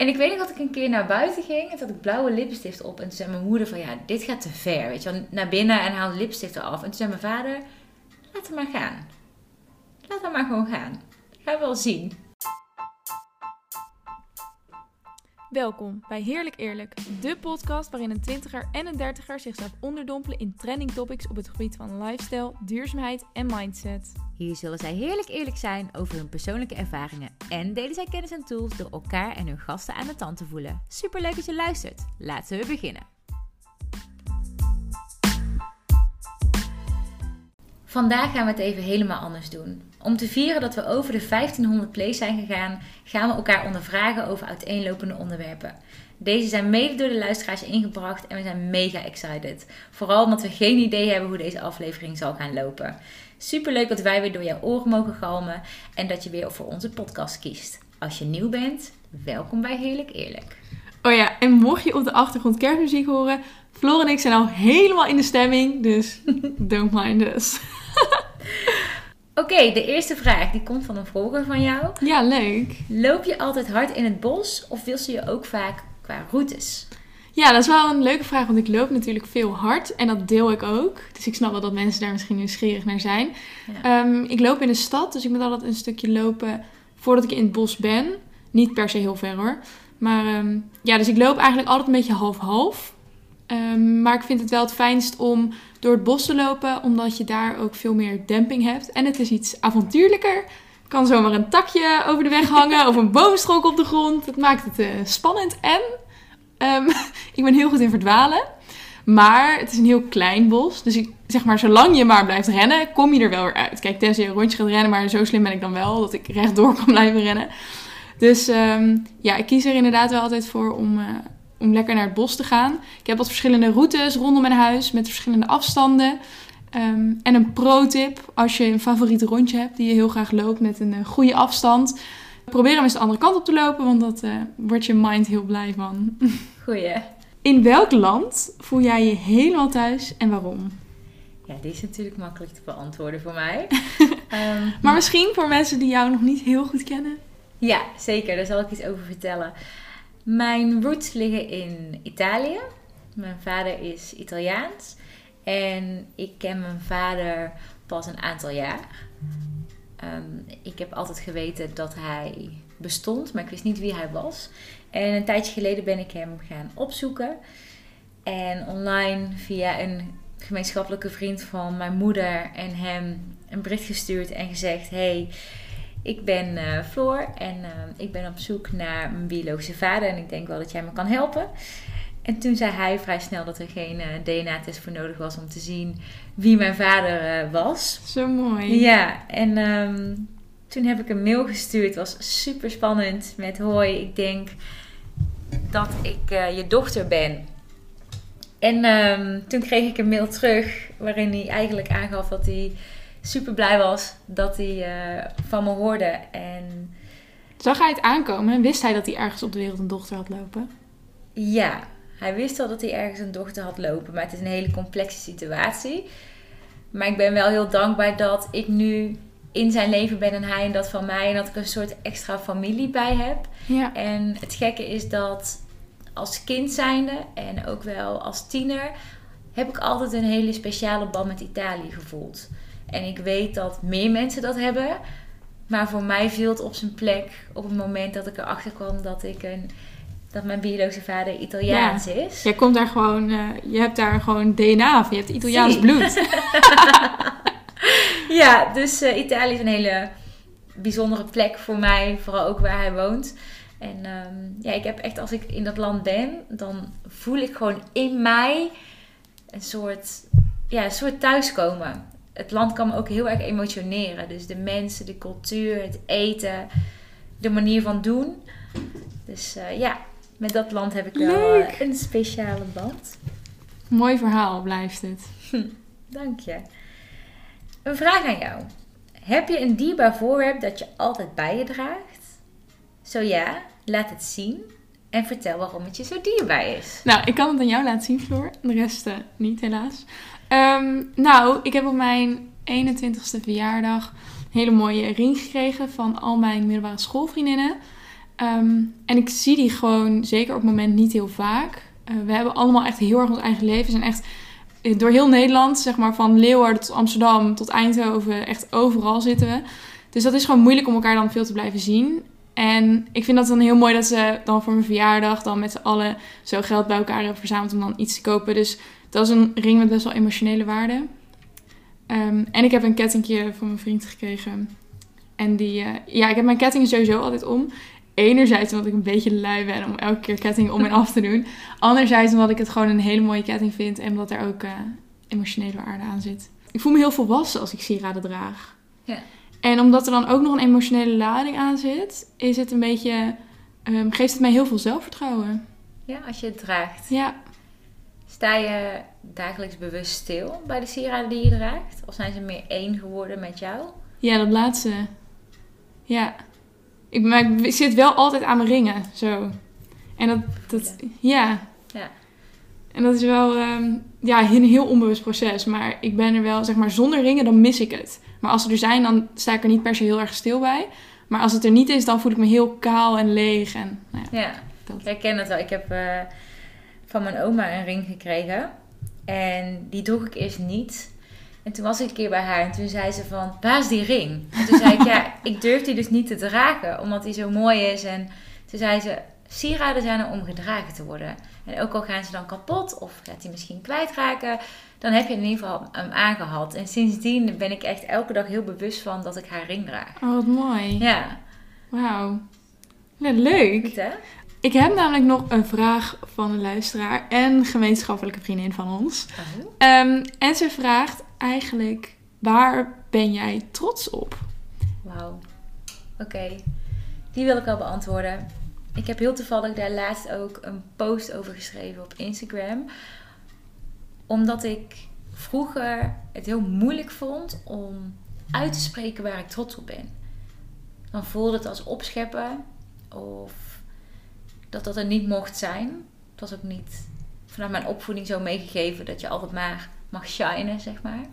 En ik weet nog dat ik een keer naar buiten ging en had ik blauwe lipstift op. En toen zei mijn moeder van, ja, dit gaat te ver, weet je wel. Naar binnen en haal de lipstift eraf. En toen zei mijn vader, laat hem maar gaan. Laat hem maar gewoon gaan. Ga wel zien. Welkom bij Heerlijk Eerlijk, de podcast waarin een twintiger en een dertiger zichzelf onderdompelen in trending topics op het gebied van lifestyle, duurzaamheid en mindset. Hier zullen zij heerlijk eerlijk zijn over hun persoonlijke ervaringen en delen zij kennis en tools door elkaar en hun gasten aan de tand te voelen. Superleuk dat je luistert. Laten we beginnen. Vandaag gaan we het even helemaal anders doen. Om te vieren dat we over de 1500 plays zijn gegaan, gaan we elkaar ondervragen over uiteenlopende onderwerpen. Deze zijn mede door de luisteraars ingebracht en we zijn mega excited. Vooral omdat we geen idee hebben hoe deze aflevering zal gaan lopen. Super leuk dat wij weer door jouw oren mogen galmen en dat je weer voor onze podcast kiest. Als je nieuw bent, welkom bij Heerlijk Eerlijk. Oh ja, en mocht je op de achtergrond kerstmuziek horen, Floor en ik zijn al helemaal in de stemming, dus don't mind us. Oké, de eerste vraag die komt van een volger van jou. Ja, leuk. Loop je altijd hard in het bos of wissel je ook vaak qua routes? Ja, dat is wel een leuke vraag, want ik loop natuurlijk veel hard en dat deel ik ook. Dus ik snap wel dat mensen daar misschien nieuwsgierig naar zijn. Ja. Ehm, ik loop in de stad, dus ik moet altijd een stukje lopen voordat ik in het bos ben. Niet per se heel ver hoor. Maar ehm, ja, dus ik loop eigenlijk altijd een beetje half-half. Ehm, maar ik vind het wel het fijnst om door het bos te lopen, omdat je daar ook veel meer demping hebt. En het is iets avontuurlijker. Kan zomaar een takje over de weg hangen of een boomstrook op de grond. Het maakt het eh, spannend. En ehm, ik ben heel goed in verdwalen. Maar het is een heel klein bos. Dus ik, zeg maar, zolang je maar blijft rennen, kom je er wel weer uit. Kijk, tenzij een rondje gaat rennen, maar zo slim ben ik dan wel dat ik rechtdoor kan blijven rennen. Dus ehm, ja, ik kies er inderdaad wel altijd voor om, eh, om lekker naar het bos te gaan. Ik heb wat verschillende routes rondom mijn huis met verschillende afstanden. Ehm, en een pro-tip, als je een favoriet rondje hebt die je heel graag loopt met een eh, goede afstand. Probeer hem eens de andere kant op te lopen, want dat eh wordt je mind heel blij van. Goeie. In welk land voel jij je helemaal thuis en waarom? Ja, die is natuurlijk makkelijk te beantwoorden voor mij. Ehm, Maar misschien voor mensen die jou nog niet heel goed kennen. ja, zeker. Daar zal ik iets over vertellen. Mijn roots liggen in Italië. Mijn vader is Italiaans. En ik ken mijn vader pas een aantal jaar. Ehm, ik heb altijd geweten dat hij bestond, maar ik wist niet wie hij was. En een tijdje geleden ben ik hem gaan opzoeken. En online via een gemeenschappelijke vriend van mijn moeder en hem een bericht gestuurd en gezegd: Hey, ik ben eh, Floor en eh, ik ben op zoek naar mijn biologische vader en ik denk wel dat jij me kan helpen. En toen zei hij vrij snel dat er geen eh, DNA-test voor nodig was om te zien wie mijn vader was. Zo mooi. Ja, en ehm, toen heb ik een mail gestuurd. Het was super spannend met hoi, ik denk dat ik je dochter ben. En ehm, toen kreeg ik een mail terug waarin hij eigenlijk aangaf dat hij super blij was dat hij eh, van me hoorde. En Zag hij het aankomen en wist hij dat hij ergens op de wereld een dochter had lopen? ja, hij wist wel dat hij ergens een dochter had lopen, maar het is een hele complexe situatie. Maar ik ben wel heel dankbaar dat ik nu in zijn leven ben en hij en dat van mij. En dat ik een soort extra familie bij heb. Ja. En het gekke is dat als kind zijnde en ook wel als tiener heb ik altijd een hele speciale band met Italië gevoeld. En ik weet dat meer mensen dat hebben. Maar voor mij viel het op zijn plek op het moment dat ik erachter kwam dat ik een dat mijn biologische vader Italiaans is. Jij komt daar gewoon, eh, je hebt daar gewoon DNA van, je hebt Italiaans bloed. Ja, dus eh, Italië is een hele bijzondere plek voor mij, vooral ook waar hij woont. En ehm, ja, ik heb echt, als ik in dat land ben, dan voel ik gewoon in mij een soort, ja, een soort thuiskomen. Het land kan me ook heel erg emotioneren. Dus de mensen, de cultuur, het eten, de manier van doen. Dus eh, ja, met dat land heb ik wel eh, een speciale band. Mooi verhaal blijft het. Dank je. Een vraag aan jou. Heb je een dierbaar voorwerp dat je altijd bij je draagt? Zo ja, laat het zien en vertel waarom het je zo dierbaar is. Nou, ik kan het aan jou laten zien, Floor. De rest eh, niet, helaas. Ehm, nou, ik heb op mijn 21ste verjaardag een hele mooie ring gekregen van al mijn middelbare schoolvriendinnen. Ehm, en ik zie die gewoon, zeker op het moment, niet heel vaak. Eh, we hebben allemaal echt heel erg ons eigen leven. Zijn echt eh, door heel Nederland, zeg maar van Leeuwarden tot Amsterdam tot Eindhoven, echt overal zitten we. Dus dat is gewoon moeilijk om elkaar dan veel te blijven zien. En ik vind dat dan heel mooi dat ze dan voor mijn verjaardag dan met z'n allen zo geld bij elkaar hebben verzameld om dan iets te kopen. Dus dat is een ring met best wel emotionele waarde. Ehm, en ik heb een kettingje van mijn vriend gekregen. En die, eh, ja, ik heb mijn kettingen sowieso altijd om. Enerzijds omdat ik een beetje lui ben om elke keer kettingen om en af te doen. Anderzijds omdat ik het gewoon een hele mooie ketting vind en omdat er ook uh, emotionele waarde aan zit. Ik voel me heel volwassen als ik sieraden draag. Ja. En omdat er dan ook nog een emotionele lading aan zit, is het een beetje, um, geeft het mij heel veel zelfvertrouwen. Ja, als je het draagt. Ja. Sta je dagelijks bewust stil bij de sieraden die je draagt? Of zijn ze meer één geworden met jou? Ja, dat laatste. Ja. Ik, maar ik zit wel altijd aan mijn ringen, zo. En dat, dat ja. Ja. En dat is wel um, ja, een heel onbewust proces. Maar ik ben er wel, zeg maar, zonder ringen, dan mis ik het. Maar als ze er zijn, dan sta ik er niet per se heel erg stil bij. Maar als het er niet is, dan voel ik me heel kaal en leeg. En, nou ja, ja. Dat. ik herken het wel. Ik heb uh, van mijn oma een ring gekregen. En die droeg ik eerst niet. En toen was ik een keer bij haar en toen zei ze van, waar is die ring? En toen zei ik, ja, ik durf die dus niet te dragen, omdat die zo mooi is. En toen zei ze, sieraden zijn er om gedragen te worden. En ook al gaan ze dan kapot of gaat hij misschien kwijtraken, dan heb je in ieder geval hem aangehad. En sindsdien ben ik echt elke dag heel bewust van dat ik haar ring draag. Oh, wat mooi. Ja. Wauw. Ja, leuk. Goed, hè? Ik heb namelijk nog een vraag van een luisteraar en gemeenschappelijke vriendin van ons. Oh. Um, en ze vraagt eigenlijk, waar ben jij trots op? Wauw. Oké, die wil ik al beantwoorden. Ik heb heel toevallig daar laatst ook een post over geschreven op Instagram. Omdat ik vroeger het heel moeilijk vond om uit te spreken waar ik trots op ben. Dan voelde het als opscheppen of dat dat er niet mocht zijn. Het was ook niet vanuit mijn opvoeding zo meegegeven dat je altijd maar mag shinen, zeg maar.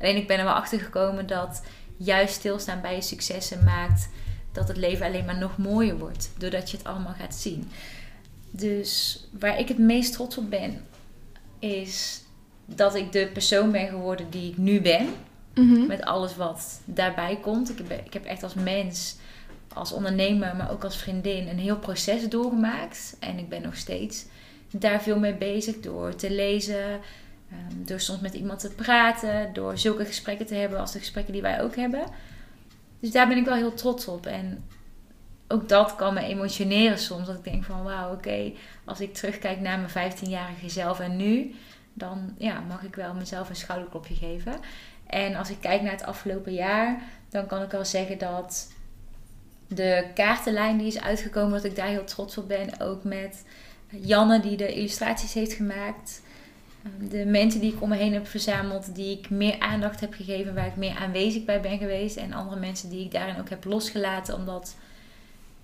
Alleen ik ben er wel achter gekomen dat juist stilstaan bij je successen maakt dat het leven alleen maar nog mooier wordt. Doordat je het allemaal gaat zien. Dus waar ik het meest trots op ben, is dat ik de persoon ben geworden die ik nu ben. Mhm. Met alles wat daarbij komt. Ik heb, ik heb echt als mens, als ondernemer, maar ook als vriendin een heel proces doorgemaakt. En ik ben nog steeds daar veel mee bezig door te lezen. Um, door soms met iemand te praten. Door zulke gesprekken te hebben als de gesprekken die wij ook hebben. Dus daar ben ik wel heel trots op. En ook dat kan me emotioneren soms. Dat ik denk van wauw, oké, als ik terugkijk naar mijn 15-jarige zelf en nu, dan ja, mag ik wel mezelf een schouderklopje geven. En als ik kijk naar het afgelopen jaar, dan kan ik wel zeggen dat de kaartenlijn die is uitgekomen, dat ik daar heel trots op ben. Ook met Janne die de illustraties heeft gemaakt. De mensen die ik om me heen heb verzameld, die ik meer aandacht heb gegeven, waar ik meer aanwezig bij ben geweest. En andere mensen die ik daarin ook heb losgelaten, omdat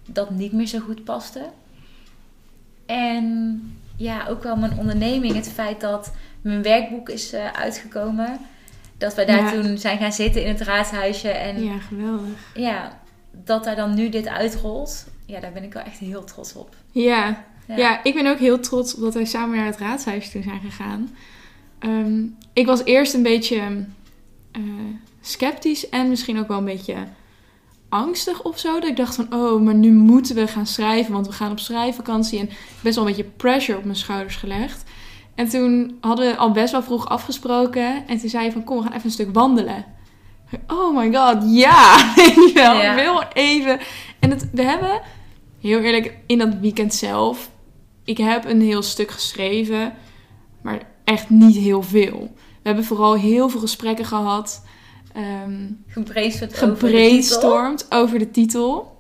dat niet meer zo goed paste. En ja, ook wel mijn onderneming. Het feit dat mijn werkboek is uh, uitgekomen. Dat we daar ja. toen zijn gaan zitten in het raadshuisje. En ja, geweldig. Ja, dat daar dan nu dit uitrolt. Ja, daar ben ik wel echt heel trots op. Ja, ja. ja, ik ben ook heel trots op dat wij samen naar het raadshuis toe zijn gegaan. Um, ik was eerst een beetje uh, sceptisch en misschien ook wel een beetje angstig of zo. Dat ik dacht van, oh, maar nu moeten we gaan schrijven, want we gaan op schrijfvakantie. En best wel een beetje pressure op mijn schouders gelegd. En toen hadden we al best wel vroeg afgesproken. En toen zei je van, kom, we gaan even een stuk wandelen. Oh my god, ja! Weet je wel, ja. ik wil even... En het, we hebben, heel eerlijk, in dat weekend zelf ik heb een heel stuk geschreven, maar echt niet heel veel. We hebben vooral heel veel gesprekken gehad. Um, gebrainstormd over de titel.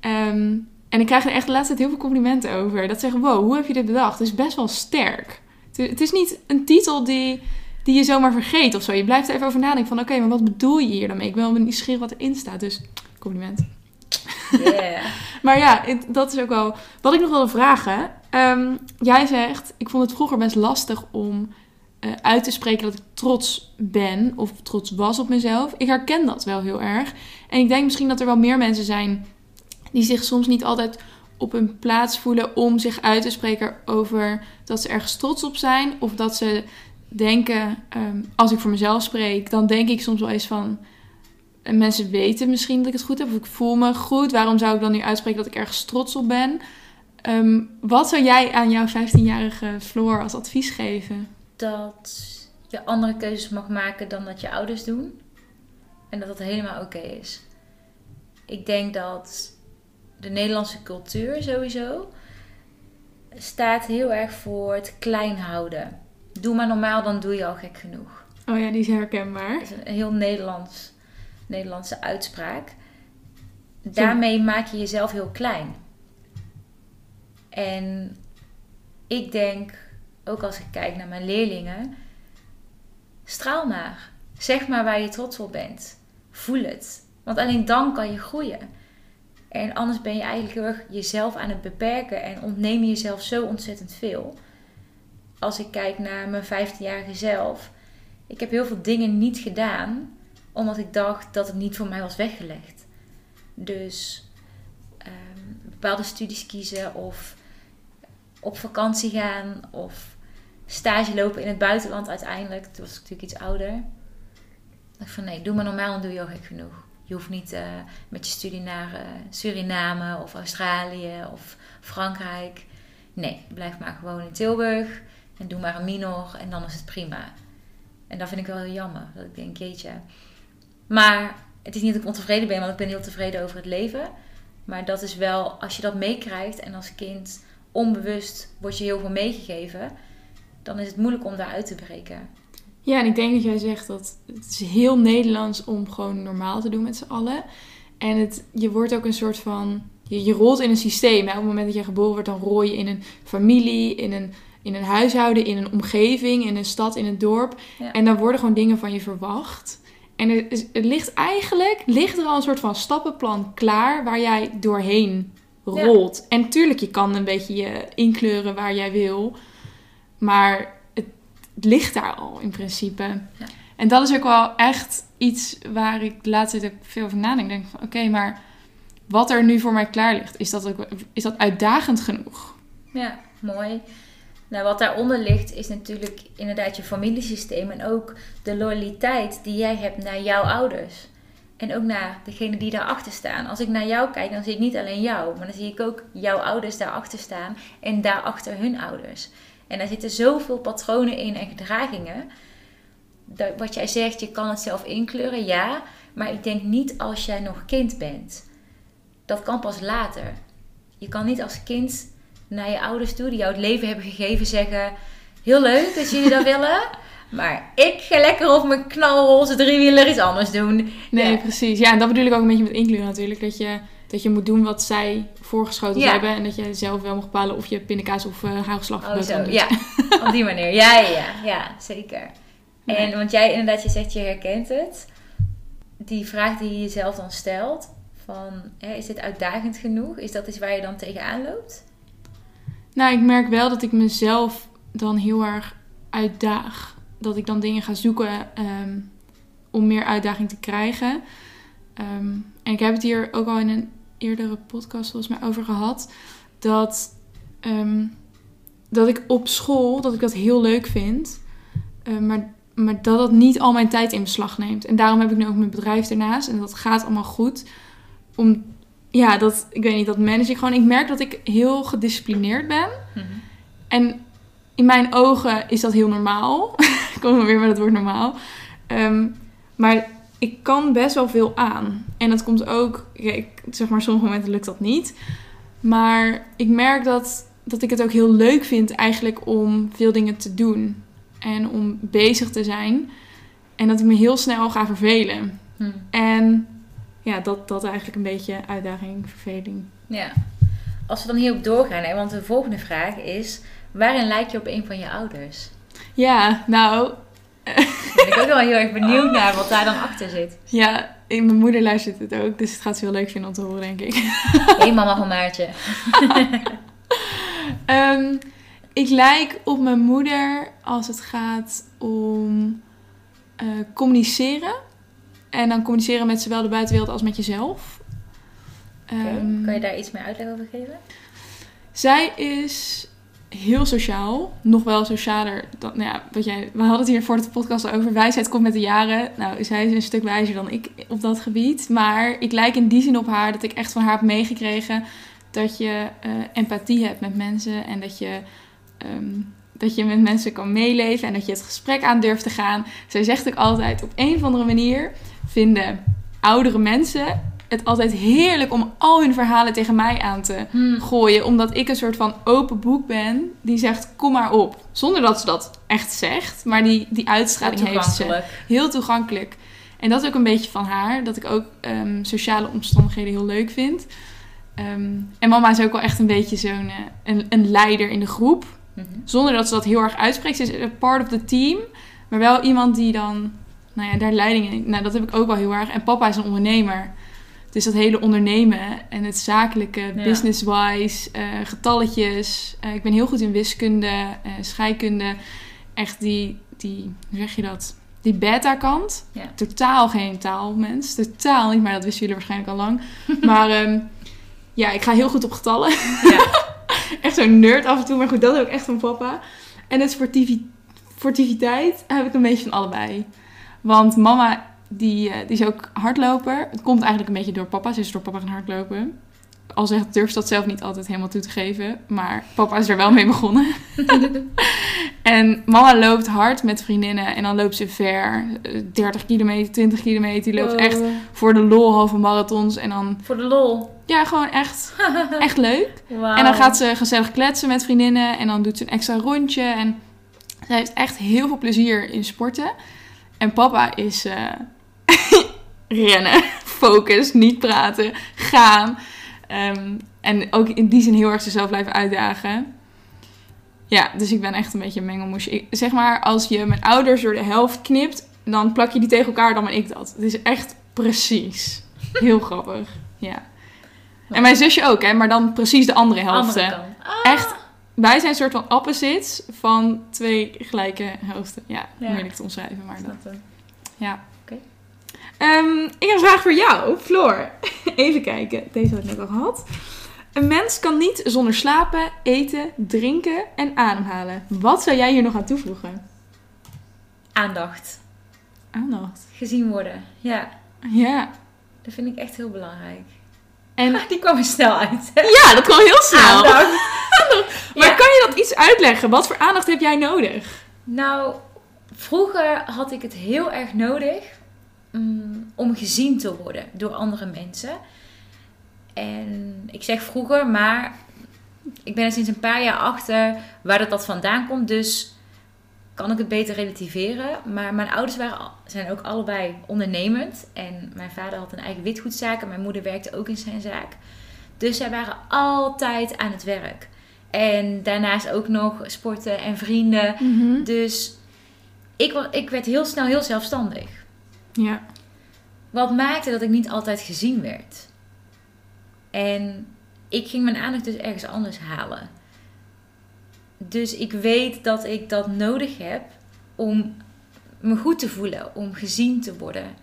Um, en ik krijg er echt de laatste tijd heel veel complimenten over. Dat zeggen, wow, hoe heb je dit bedacht? Het is best wel sterk. Het is niet een titel die, die je zomaar vergeet of zo. Je blijft er even over nadenken van, oké, maar wat bedoel je hier dan mee? Ik wil me nieuwsgierig wat erin staat. Dus compliment. Yeah. maar ja, dat is ook wel wat ik nog wilde vragen. Um, jij zegt, ik vond het vroeger best lastig om uh, uit te spreken dat ik trots ben of trots was op mezelf. Ik herken dat wel heel erg. En ik denk misschien dat er wel meer mensen zijn die zich soms niet altijd op hun plaats voelen om zich uit te spreken over dat ze ergens trots op zijn. Of dat ze denken, ehm, als ik voor mezelf spreek, dan denk ik soms wel eens van. En mensen weten misschien dat ik het goed heb, of ik voel me goed. Waarom zou ik dan nu uitspreken dat ik ergens trots op ben? Ehm, wat zou jij aan jouw 15-jarige Floor als advies geven? Dat je andere keuzes mag maken dan dat je ouders doen. En dat dat helemaal oké is. Ik denk dat de Nederlandse cultuur sowieso staat heel erg voor het klein houden. Doe maar normaal, dan doe je al gek genoeg. Oh ja, die is herkenbaar. Dat is een heel Nederlands, Nederlandse uitspraak. Daarmee maak je jezelf heel klein. En ik denk, ook als ik kijk naar mijn leerlingen, straal maar. Zeg maar waar je trots op bent. Voel het. Want alleen dan kan je groeien. En anders ben je eigenlijk heel erg jezelf aan het beperken en ontneem je jezelf zo ontzettend veel. Als ik kijk naar mijn 15-jarige zelf, ik heb heel veel dingen niet gedaan omdat ik dacht dat het niet voor mij was weggelegd. Dus um, bepaalde studies kiezen of op vakantie gaan of stage lopen in het buitenland uiteindelijk. Toen was ik natuurlijk iets ouder. Ik dacht van nee, doe maar normaal en doe je al gek genoeg. Je hoeft niet uh, met je studie naar uh, Suriname of Australië of Frankrijk. Nee, blijf maar gewoon in Tilburg en doe maar een minor en dan is het prima. En dat vind ik wel heel jammer. Dat ik denk, jeetje. Maar het is niet dat ik ontevreden ben, want ik ben heel tevreden over het leven. Maar dat is wel, als je dat meekrijgt en als kind onbewust wordt je heel veel meegegeven, dan is het moeilijk om daaruit te breken. Ja, en ik denk dat jij zegt dat het is heel Nederlands om gewoon normaal te doen met z'n allen. En het, je wordt ook een soort van. Je, je rolt in een systeem. Hè? Op het moment dat je geboren wordt, dan rol je in een familie, in een, in een huishouden, in een omgeving, in een stad, in een dorp. En dan worden gewoon dingen van je verwacht. En het, het, ligt eigenlijk, ligt er al een soort van stappenplan klaar waar jij doorheen rolt. En tuurlijk, je kan een beetje je inkleuren waar jij wil. Maar het ligt daar al in principe. Ja. En dat is ook wel echt iets waar ik de laatste tijd veel over nadenk. Denk van oké, maar wat er nu voor mij klaar ligt, is dat, ook, is dat uitdagend genoeg? Ja, mooi. Nou, wat daaronder ligt is natuurlijk inderdaad je familiesysteem en ook de loyaliteit die jij hebt naar jouw ouders. En ook naar degene die daarachter staan. Als ik naar jou kijk, dan zie ik niet alleen jou, maar dan zie ik ook jouw ouders daarachter staan en daarachter hun ouders. En daar zitten zoveel patronen in en gedragingen. Dat, wat jij zegt, je kan het zelf inkleuren, ja. Maar ik denk niet als jij nog kind bent. Dat kan pas later. Je kan niet als kind naar je ouders toe, die jou het leven hebben gegeven, zeggen: Heel leuk dat jullie dat willen. Maar ik ga lekker op mijn knalroze driewieler iets anders doen. Nee, precies. Ja, en dat bedoel ik ook een beetje met inkleuren natuurlijk. Dat je dat je moet doen wat zij voorgeschoten hebben. En dat je zelf wel mag bepalen of je pindakaas of uh, hagelslag oh, zo. Ja, op die manier. Ja, ja, ja, ja zeker. En want jij inderdaad, je zegt je herkent het. Die vraag die je jezelf dan stelt. Van, hè, is dit uitdagend genoeg? Is dat iets waar je dan tegenaan loopt? Nou, ik merk wel dat ik mezelf dan heel erg uitdaag. Dat ik dan dingen ga zoeken ehm, om meer uitdaging te krijgen. Ehm, en ik heb het hier ook al in een eerdere podcast volgens mij over gehad. Dat, ehm, dat ik op school, dat ik dat heel leuk vind. Uh, maar, maar dat dat niet al mijn tijd in beslag neemt. En daarom heb ik nu ook mijn bedrijf ernaast. En dat gaat allemaal goed. Om, ja, dat, ik weet niet, dat manage ik gewoon. Ik merk dat ik heel gedisciplineerd ben. Mhm. En in mijn ogen is dat heel normaal. ik kom weer met het woord normaal. Um, maar ik kan best wel veel aan. En dat komt ook, ik, zeg maar, sommige momenten lukt dat niet. Maar ik merk dat, dat ik het ook heel leuk vind eigenlijk om veel dingen te doen. En om bezig te zijn. En dat ik me heel snel ga vervelen. Hm. En ja, dat, dat eigenlijk een beetje uitdaging, verveling. Ja. Als we dan hierop doorgaan, hè, want de volgende vraag is... Waarin lijk je op een van je ouders? Ja, nou, ben ik ook wel heel erg benieuwd naar wat daar dan achter zit. Ja, mijn moeder luistert het ook, dus het gaat ze heel leuk vinden om te horen, denk ik. Hé, hey, mama van Maartje. um, ik lijk op mijn moeder als het gaat om uh, communiceren. En dan communiceren met zowel de buitenwereld als met jezelf. Ehm, Kan je daar iets meer uitleg over geven? Zij is heel sociaal. Nog wel socialer dan, nou ja, wat jij, we hadden het hier voor de podcast over. Wijsheid komt met de jaren. Nou, zij is een stuk wijzer dan ik op dat gebied. Maar ik lijk in die zin op haar dat ik echt van haar heb meegekregen dat je eh, empathie hebt met mensen. En dat je, ehm, dat je met mensen kan meeleven en dat je het gesprek aan durft te gaan. Zij zegt ook altijd, op een of andere manier vinden oudere mensen het altijd heerlijk om al hun verhalen tegen mij aan te Hm. gooien. Omdat ik een soort van open boek ben die zegt kom maar op. Zonder dat ze dat echt zegt. Maar die, die uitstraling heeft ze. Heel toegankelijk. En dat is ook een beetje van haar. Dat ik ook ehm, sociale omstandigheden heel leuk vind. Ehm, en mama is ook wel echt een beetje zo'n eh, een, een leider in de groep. Mhm. Zonder dat ze dat heel erg uitspreekt. Ze is een part of the team. Maar wel iemand die dan, nou ja, daar leiding in. Nou, dat heb ik ook wel heel erg. En papa is een ondernemer. Dus dat hele ondernemen en het zakelijke, Ja. business-wise, eh, getalletjes. Eh, ik ben heel goed in wiskunde, eh, scheikunde. Echt die, die, hoe zeg je dat? Die beta-kant. Ja. Totaal geen taalmens. Totaal niet, maar dat wisten jullie waarschijnlijk al lang. maar ehm, ja, ik ga heel goed op getallen. Ja. echt zo'n nerd af en toe. Maar goed, dat heb ik echt van papa. En het sportivi sportiviteit heb ik een beetje van allebei. Want mama, die, eh, die is ook hardloper. Het komt eigenlijk een beetje door papa. Ze is door papa gaan hardlopen. Al zegt, durft ze dat zelf niet altijd helemaal toe te geven. Maar papa is er wel mee begonnen. En mama loopt hard met vriendinnen. En dan loopt ze ver. eh, 30 kilometer, 20 kilometer. Die loopt echt Wow. voor de lol halve marathons. En dan, Voor de lol. ja, gewoon echt, echt leuk. En dan gaat ze gezellig kletsen met vriendinnen. En dan doet ze een extra rondje. En ze heeft echt heel veel plezier in sporten. En papa is eh, rennen, focus, niet praten, gaan. Ehm, en ook in die zin heel erg zichzelf blijven uitdagen. Ja, dus ik ben echt een beetje een mengelmoesje. Ik, zeg maar, als je mijn ouders door de helft knipt, dan plak je die tegen elkaar, dan ben ik dat. Het is echt precies. Heel grappig. Ja. En mijn zusje ook, hè, maar dan precies de andere helft. Andere kant. Ah. Echt, wij zijn een soort van opposites van twee gelijke helften. Ja, Ja. moeilijk te omschrijven, maar dat. Ja. Oké. Ehm, ik heb een vraag voor jou, Floor. Even kijken, deze had ik net al gehad. Een mens kan niet zonder slapen, eten, drinken en ademhalen. Wat zou jij hier nog aan toevoegen? Aandacht. Aandacht. Gezien worden. Ja, Ja. dat vind ik echt heel belangrijk. En Die kwam er snel uit. ja, dat kwam heel snel. Aandacht. Maar Ja. kan je dat iets uitleggen? Wat voor aandacht heb jij nodig? Nou, vroeger had ik het heel erg nodig mm, om gezien te worden door andere mensen. En ik zeg vroeger, maar ik ben er sinds een paar jaar achter waar dat, dat vandaan komt. Dus kan ik het beter relativeren. Maar mijn ouders waren, zijn ook allebei ondernemend. En mijn vader had een eigen witgoedzaak en mijn moeder werkte ook in zijn zaak. Dus zij waren altijd aan het werk. En daarnaast ook nog sporten en vrienden. Dus ik, ik werd heel snel heel zelfstandig. Ja. Wat maakte dat ik niet altijd gezien werd. En ik ging mijn aandacht dus ergens anders halen. Dus ik weet dat ik dat nodig heb om me goed te voelen, om gezien te worden.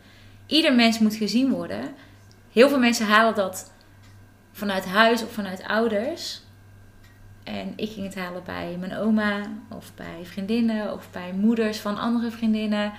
Ieder mens moet gezien worden. Heel veel mensen halen dat vanuit huis of vanuit ouders. En ik ging het halen bij mijn oma of bij vriendinnen of bij moeders van andere vriendinnen.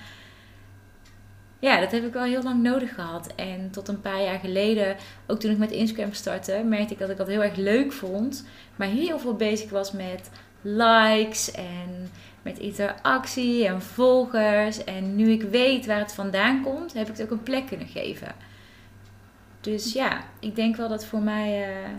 Ja, dat heb ik wel heel lang nodig gehad. En tot een paar jaar geleden, ook toen ik met Instagram startte, merkte ik dat ik dat heel erg leuk vond. Maar heel veel bezig was met likes en met interactie en volgers. En nu ik weet waar het vandaan komt, heb ik het ook een plek kunnen geven. Dus ja, ik denk wel dat voor mij eh,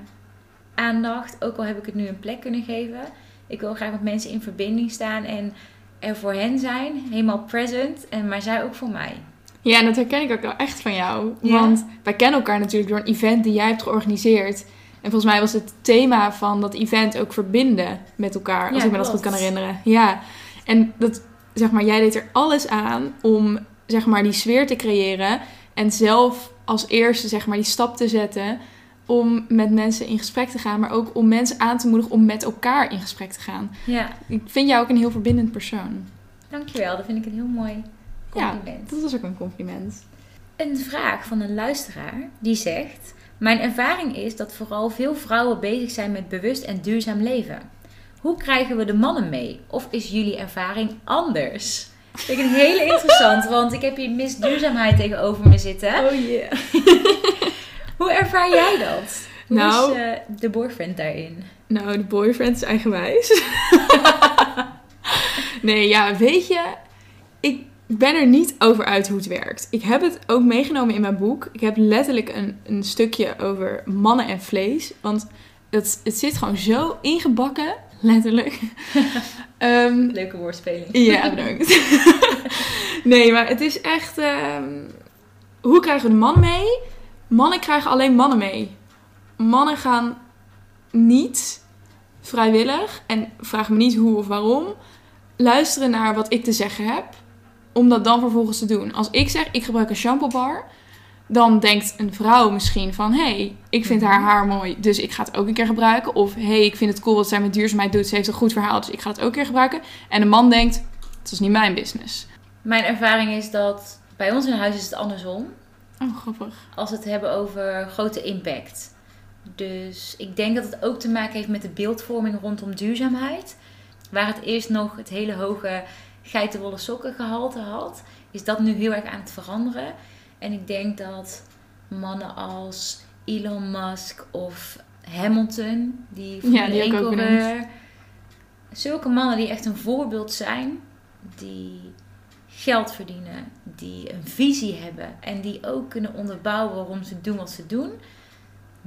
aandacht, ook al heb ik het nu een plek kunnen geven. Ik wil graag met mensen in verbinding staan en er voor hen zijn, helemaal present. En maar zij ook voor mij. Ja, en dat herken ik ook wel echt van jou. Ja? Want wij kennen elkaar natuurlijk door een event die jij hebt georganiseerd. En volgens mij was het thema van dat event ook verbinden met elkaar. Als Ja, ik me dat goed kan herinneren. Ja. En dat, zeg maar, jij deed er alles aan om, zeg maar, die sfeer te creëren. En zelf als eerste, zeg maar, die stap te zetten om met mensen in gesprek te gaan. Maar ook om mensen aan te moedigen om met elkaar in gesprek te gaan. Ja, Ik vind jou ook een heel verbindend persoon. dankjewel. Dat vind ik een heel mooi compliment. Dat was ook een compliment. Een vraag van een luisteraar die zegt: Mijn ervaring is dat vooral veel vrouwen bezig zijn met bewust en duurzaam leven. Hoe krijgen we de mannen mee? Of is jullie ervaring anders? Vind ik een hele interessant, want ik heb hier Miss Duurzaamheid tegenover me zitten. Oh yeah. Hoe ervaar jij dat? Hoe Nou- is eh, de boyfriend daarin? Nou, de boyfriend is eigenwijs. nee, ja, weet je, ik ben er niet over uit hoe het werkt. Ik heb het ook meegenomen in mijn boek. Ik heb letterlijk een, een stukje over mannen en vlees. Want het, het zit gewoon zo ingebakken, letterlijk. Ehm, Leuke woordspeling. ja, bedankt. nee, maar het is echt... ehm, hoe krijgen we de mannen mee? Mannen krijgen alleen mannen mee. Mannen gaan niet vrijwillig, en vraag me niet hoe of waarom, luisteren naar wat ik te zeggen heb, om dat dan vervolgens te doen. Als ik zeg, ik gebruik een shampoo bar, dan denkt een vrouw misschien van, hé, hey, ik vind haar haar mooi, dus ik ga het ook een keer gebruiken. Of, hé, hey, ik vind het cool wat zij met duurzaamheid doet, ze heeft een goed verhaal, dus ik ga het ook een keer gebruiken. En de man denkt, het is niet mijn business. Mijn ervaring is dat bij ons in huis is het andersom. Oh, grappig. Als we het hebben over grote impact. Dus ik denk dat het ook te maken heeft met de beeldvorming rondom duurzaamheid. Waar het eerst nog het hele hoge geitenwolle sokken gehalte had, is dat nu heel erg aan het veranderen. En ik denk dat mannen als Elon Musk of Hamilton, die Formule Ja, die heb ik 1 ook coureur, zulke mannen die echt een voorbeeld zijn, die geld verdienen, die een visie hebben en die ook kunnen onderbouwen waarom ze doen wat ze doen.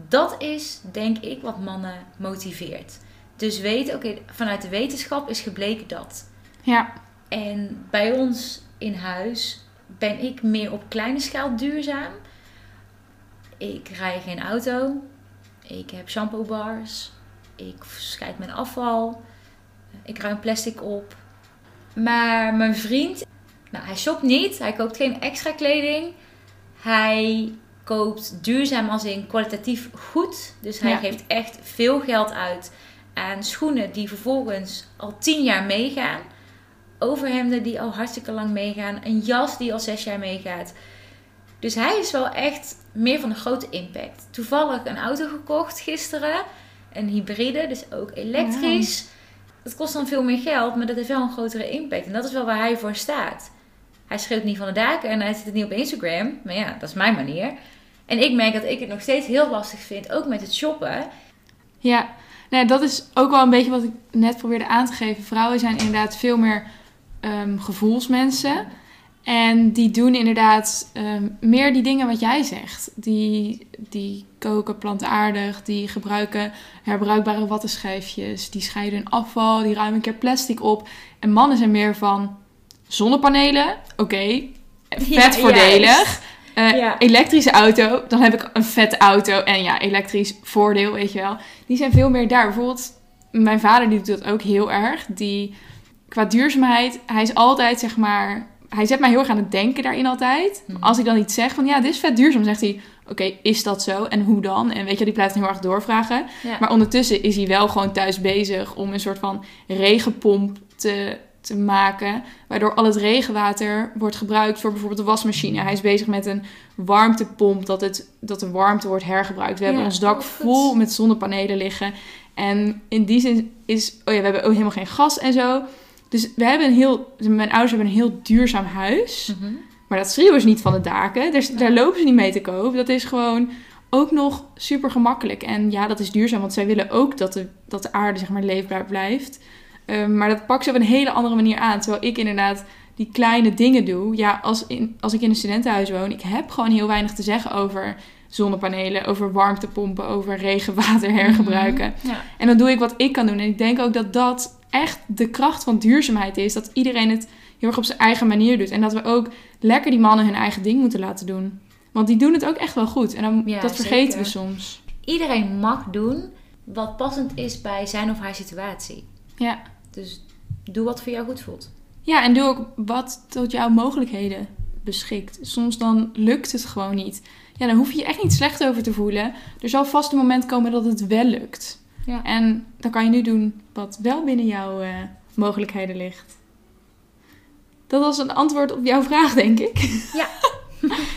Dat is, denk ik, wat mannen motiveert. Dus weten, oké, vanuit de wetenschap is gebleken dat. Ja, En bij ons in huis ben ik meer op kleine schaal duurzaam. Ik rij geen auto. Ik heb shampoo bars. Ik scheid mijn afval. Ik ruim plastic op. Maar mijn vriend, nou, hij shopt niet. Hij koopt geen extra kleding. Hij koopt duurzaam als in kwalitatief goed. Dus hij Ja. geeft echt veel geld uit aan schoenen die vervolgens al tien jaar meegaan overhemden die al hartstikke lang meegaan. Een jas die al zes jaar meegaat. Dus hij is wel echt meer van een grote impact. Toevallig een auto gekocht gisteren. Een hybride, dus ook elektrisch. Dat kost dan veel meer geld, maar dat heeft wel een grotere impact. En dat is wel waar hij voor staat. Hij schreeuwt niet van de daken en hij zit het niet op Instagram. Maar ja, dat is mijn manier. En ik merk dat ik het nog steeds heel lastig vind, ook met het shoppen. Ja, nou, dat is ook wel een beetje wat ik net probeerde aan te geven. Vrouwen zijn inderdaad veel meer ehm, gevoelsmensen. En die doen inderdaad ehm, meer die dingen wat jij zegt. Die, die koken plantaardig, die gebruiken herbruikbare wattenschijfjes, die scheiden hun afval, die ruimen een keer plastic op. En mannen zijn meer van zonnepanelen, oké, vet Ja, voordelig. Eh, Ja. Elektrische auto, dan heb ik een vette auto. En ja, elektrisch voordeel, weet je wel. Die zijn veel meer daar. Bijvoorbeeld, mijn vader die doet dat ook heel erg. Die, qua duurzaamheid, hij is altijd, zeg maar... Hij zet mij heel erg aan het denken daarin altijd. Mhm. Als ik dan iets zeg van, ja, dit is vet duurzaam, zegt hij... Oké, is dat zo? En hoe dan? En weet je, die blijft heel erg doorvragen. Ja. Maar ondertussen is hij wel gewoon thuis bezig om een soort van regenpomp te, te maken. Waardoor al het regenwater wordt gebruikt voor bijvoorbeeld de wasmachine. Hij is bezig met een warmtepomp, dat, het, dat de warmte wordt hergebruikt. We hebben ons dak oh, goed. vol met zonnepanelen liggen. En in die zin is, oh ja, we hebben ook helemaal geen gas en zo. Dus we hebben een heel, mijn ouders hebben een heel duurzaam huis. Mhm. Maar dat schreeuwen ze niet van de daken. Daar, daar lopen ze niet mee te koop. Dat is gewoon ook nog super gemakkelijk. En ja, dat is duurzaam, want zij willen ook dat de, dat de aarde zeg maar leefbaar blijft. Ehm, maar dat pakken ze op een hele andere manier aan. Terwijl ik inderdaad die kleine dingen doe. Ja, als, in, als ik in een studentenhuis woon, ik heb gewoon heel weinig te zeggen over zonnepanelen, over warmtepompen, over regenwater hergebruiken. Ja. En dan doe ik wat ik kan doen. En ik denk ook dat dat echt de kracht van duurzaamheid is. Dat iedereen het heel erg op zijn eigen manier doet. En dat we ook lekker die mannen hun eigen ding moeten laten doen. Want die doen het ook echt wel goed. En dan, Ja, dat vergeten zeker. we soms. Iedereen mag doen wat passend is bij zijn of haar situatie. Ja. Dus doe wat voor jou goed voelt. ja, en doe ook wat tot jouw mogelijkheden beschikt. Soms dan lukt het gewoon niet. Ja, dan hoef je je echt niet slecht over te voelen. Er zal vast een moment komen dat het wel lukt. Ja. En dan kan je nu doen wat wel binnen jouw eh, mogelijkheden ligt. Dat was een antwoord op jouw vraag, denk ik.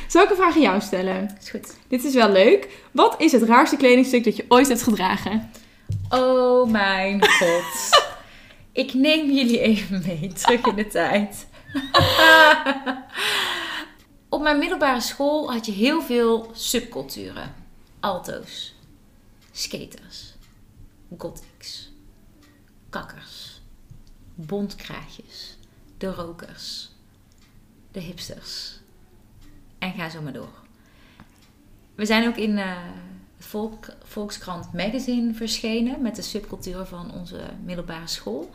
Zal ik een vraag aan jou stellen? Is goed. Dit is wel leuk. Wat is het raarste kledingstuk dat je ooit hebt gedragen? Oh mijn god. Ik neem jullie even mee terug in de tijd. Op mijn middelbare school had je heel veel subculturen. Alto's, skaters, gothics, kakkers, bontkraatjes, de rokers, de hipsters. En ga zo maar door. We zijn ook in eh, het Volk, Volkskrant Magazine verschenen met de subculturen van onze middelbare school.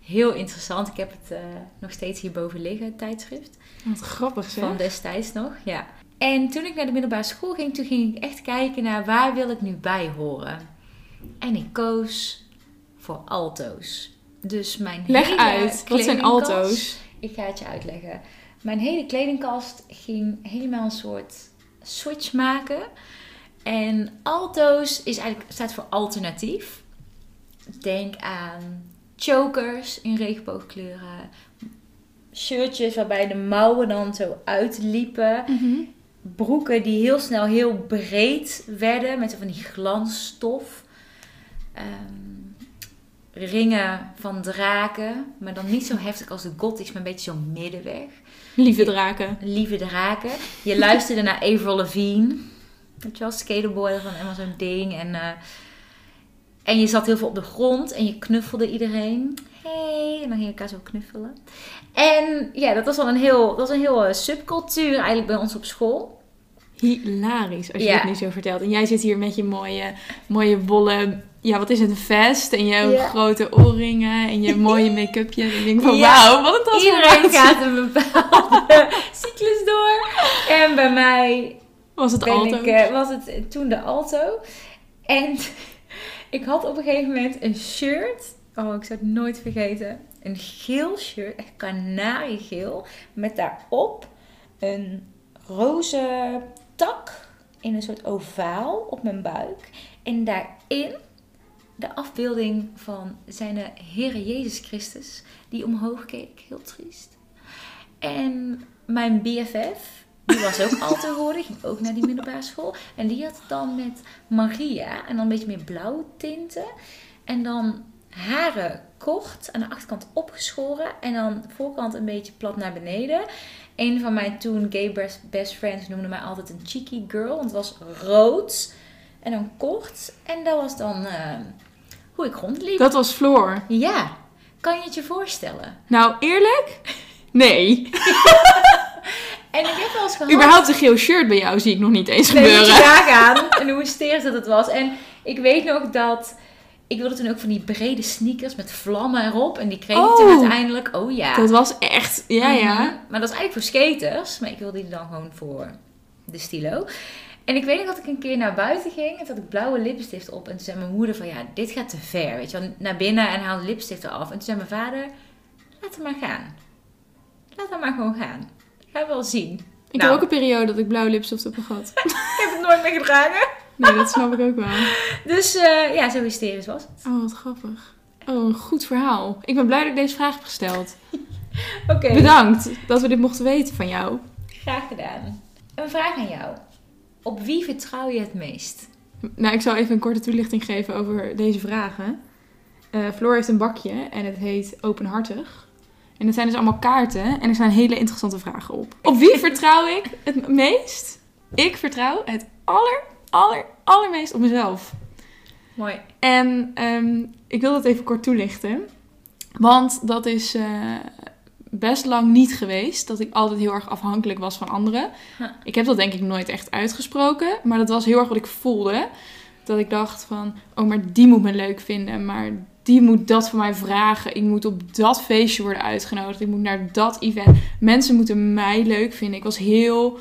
Heel interessant. Ik heb het eh, nog steeds hierboven liggen, het tijdschrift. Wat grappig zeg. Van destijds nog, ja. En toen ik naar de middelbare school ging, toen ging ik echt kijken naar waar wil ik nu bij horen. En ik koos voor alto's. Dus mijn Leg hele uit, wat zijn alto's? Ik ga het je uitleggen. Mijn hele kledingkast ging helemaal een soort switch maken. En alto's is eigenlijk, staat voor alternatief. Denk aan chokers in regenboogkleuren. Shirtjes waarbij de mouwen dan zo uitliepen. Mhm. Broeken die heel snel heel breed werden met zo van die glansstof. Ehm, ringen van draken, maar dan niet zo heftig als de gothics, maar een beetje zo middenweg. Lieve draken. Lieve draken. Je luisterde naar Avril Lavigne. Weet je wel, skaterboy van helemaal zo'n ding. En, eh, en je zat heel veel op de grond en je knuffelde iedereen. Hey, en dan ging je elkaar zo knuffelen. En ja, dat was wel een heel, dat was een heel eh, subcultuur eigenlijk bij ons op school. Hilarisch als je Ja. dit nu zo vertelt. En jij zit hier met je mooie, mooie wollen, ja wat is het, een vest en je Ja. grote oorringen en je mooie make-upje. En ik denk van Ja. wauw, wat een Iedereen transformatie. gaat een bepaalde cyclus door. En bij mij Was het alto? ik, eh, was het toen de Alto. En ik had op een gegeven moment een shirt. Oh, ik zou het nooit vergeten. Een geel shirt, echt kanariegeel. Met daarop een roze tak in een soort ovaal op mijn buik. En daarin de afbeelding van zijn Heere Jezus Christus. Die omhoog keek, heel triest. En mijn BFF, die was ook al te horen, ging ook naar die middelbare school. En die had dan met Maria en dan een beetje meer blauwe tinten. En dan haren kort, aan de achterkant opgeschoren en dan voorkant een beetje plat naar beneden. Een van mijn toen gay best, best friends noemde mij altijd een cheeky girl, want het was rood en dan kort. En dat was dan eh, hoe ik rondliep. Dat was Floor. Ja, kan je het je voorstellen? Nou, eerlijk? Nee. En ik heb wel eens gehad... Überhaupt een geel shirt bij jou zie ik nog niet eens Nee, moet je gebeuren. nagaan. En hoe hysterisch dat het was. En ik weet nog dat... Ik wilde toen ook van die brede sneakers met vlammen erop. En die kreeg ik Oh. toen uiteindelijk. Oh ja. Dat was echt, ja ja. Mhm. Maar dat is eigenlijk voor skaters. Maar ik wilde die dan gewoon voor de stilo. En ik weet nog dat ik een keer naar buiten ging. En toen had ik blauwe lipstift op. En toen zei mijn moeder van... Ja, dit gaat te ver. Weet je wel. Naar binnen en haal de lipstift eraf. En toen zei mijn vader... Laat hem maar gaan. Laat hem maar gewoon gaan. Ga wel zien. Ik Nou. heb ook een periode dat ik blauwe lipstift heb gehad. Ik heb het nooit meer gedragen. Nee, dat snap ik ook wel. Dus eh, ja, zo hysterisch was het. Oh, wat grappig. Oh, een goed verhaal. Ik ben blij dat ik deze vraag heb gesteld. Oké, Bedankt dat we dit mochten weten van jou. graag gedaan. Een vraag aan jou. Op wie vertrouw je het meest? Nou, ik zal even een korte toelichting geven over deze vragen. Eh Floor heeft een bakje en het heet Openhartig. En dat zijn dus allemaal kaarten en er staan hele interessante vragen op. Op wie vertrouw ik het meest? Ik vertrouw het aller, aller, allermeest op mezelf. Mooi. En ehm, ik wil dat even kort toelichten. Want dat is eh, best lang niet geweest. Dat ik altijd heel erg afhankelijk was van anderen. Huh. Ik heb dat denk ik nooit echt uitgesproken. Maar dat was heel erg wat ik voelde. Dat ik dacht van, oh maar die moet me leuk vinden. Maar die moet dat van mij vragen. Ik moet op dat feestje worden uitgenodigd. Ik moet naar dat event. Mensen moeten mij leuk vinden. Ik was heel